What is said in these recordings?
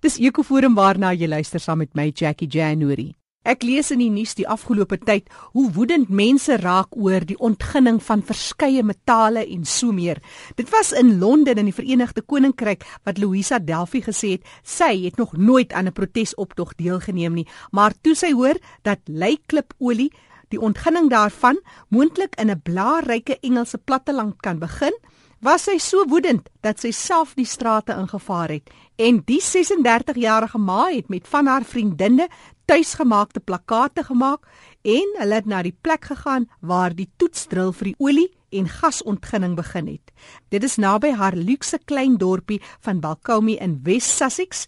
Dis Ekoforum waarna jy luister saam met my Jackie January. Ek lees in die nuus die afgelope tyd hoe woedend mense raak oor die ontginning van verskeie metale en so meer. Dit was in Londen in die Verenigde Koninkryk wat Louisa Delphi gesê het sy het nog nooit aan 'n protesoptog deelgeneem nie, maar toe sy hoor dat leyklipolie die ontginning daarvan moontlik in 'n blaarryke Engelse platteland kan begin, was sy so woedend dat sy self die strate ingevaar het en die 36-jarige ma het met van haar vriendinne tuisgemaakte plakate gemaak en hulle het na die plek gegaan waar die toetsdril vir die olie en gasontginning begin het. Dit is naby haar luukse klein dorpie van Balcomie in West Sussex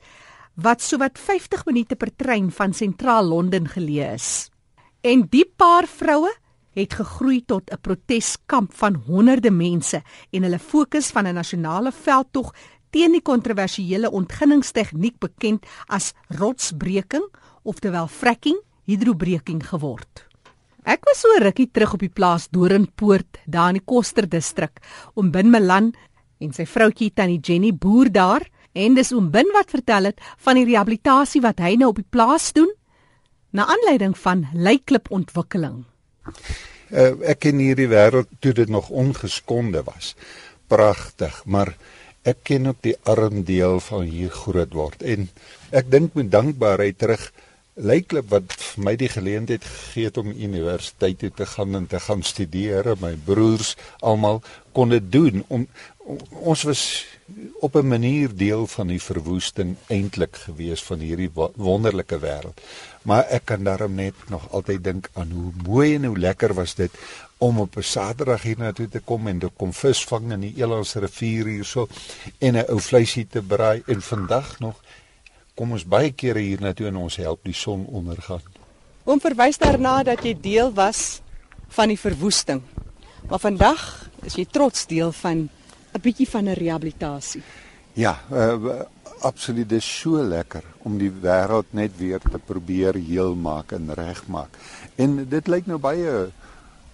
wat sowat 50 minute per trein van sentraal Londen geleë is. En die paar vroue het gegroei tot 'n proteskamp van honderde mense en hulle fokus van 'n nasionale veldtog teen die kontroversiële ontginningstegniek bekend as rotsbreking oftelwel fracking hidrobreking geword. Ek was so rukkie terug op die plaas Doringpoort daar in die Koster distrik om Bin Melan en sy vroutjie Tannie Jenny boer daar en dis oom Bin wat vertel het van die rehabilitasie wat hy nou op die plaas doen na aanleiding van leiklip ontwikkeling. Uh, ek ken hierdie wêreld toe dit nog ongeskonde was. Pragtig, maar ek ken ook die arm deel van hier groot word en ek dink met dankbaarheid terug Leiklip wat vir my die geleentheid gegee het om universiteit toe te gaan en te gaan studeer, my broers almal kon dit doen om, om ons was op 'n manier deel van die verwoesting eintlik gewees van hierdie wonderlike wêreld. Maar ek kan daarom net nog altyd dink aan hoe mooi en hoe lekker was dit om op 'n Saterdag hiernatoe te kom en te kom visvang in die Elands rivier hierso en 'n ou vleisie te braai en vandag nog kom ons baie kere hiernatoe en ons help die son ondergaan. Om verwys daarna dat jy deel was van die verwoesting. Maar vandag is jy trots deel van 'n bietjie van 'n rehabilitasie. Ja, uh, absoluut dis so lekker om die wêreld net weer te probeer heel maak en regmaak. En dit lyk nou baie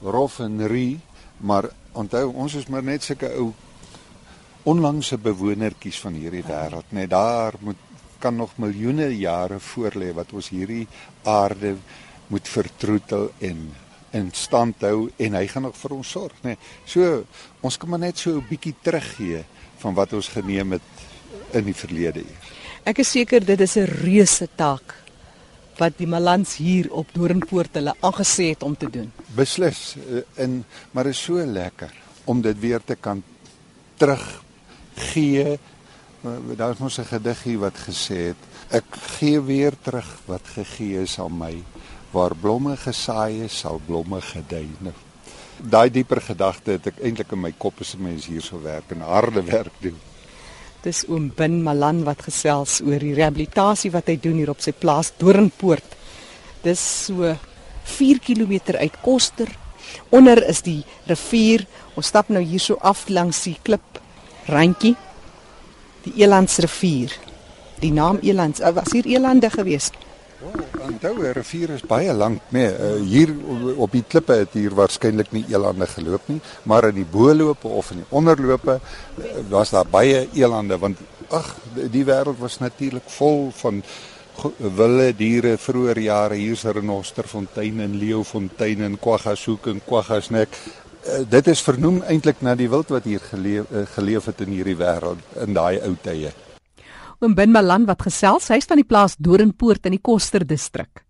rof en rie, maar onthou ons is maar net sulke ou onlangse bewonertjies van hierdie wêreld. Net daar moet kan nog miljoene jare voorlê wat ons hierdie aarde moet vertroetel en in stand hou en hy gaan nog vir ons sorg, nê. Nee. So ons kan maar net so 'n bietjie teruggee van wat ons geneem het in die verlede hier. Ek is seker dit is 'n reuse taak wat die Malans hier op Doringpoort hulle aangesê het om te doen. Beslis in eh, maar is so lekker om dit weer te kan teruggee. Daar is mos 'n gediggie wat gesê het ek gee weer terug wat gegee is aan my waar blomme gesaai is, sal blomme gedei. Daai dieper gedagte het ek eintlik in my kop as 'n mens hier so werk en harde werk doen. Dis oom Bin Malan wat gesels oor die rehabilitasie wat hy doen hier op sy plaas Doringpoort. Dis so 4 km uit Koster. Onder is die rivier. Ons stap nou hier so af langs die klip randjie. Die Elandsrivier. Die naam Elands, was hier elande geweest. Onthou, die rivier is baie lank, nee, uh, hier op die klippe het hier waarskynlik nie elande geloop nie, maar in die boelope of in die onderlope uh, was daar baie elande want ag, die wêreld was natuurlik vol van wilde diere vroeër jare hier's renosterfontein en leeufontein en kwaggasoek en kwaggasnek. Uh, dit is vernoem eintlik na die wild wat hier geleef, uh, geleef het in hierdie wêreld in daai ou tye oom Bin Malan wat gesels, hy's van die plaas Doringpoort in die Koster distrik.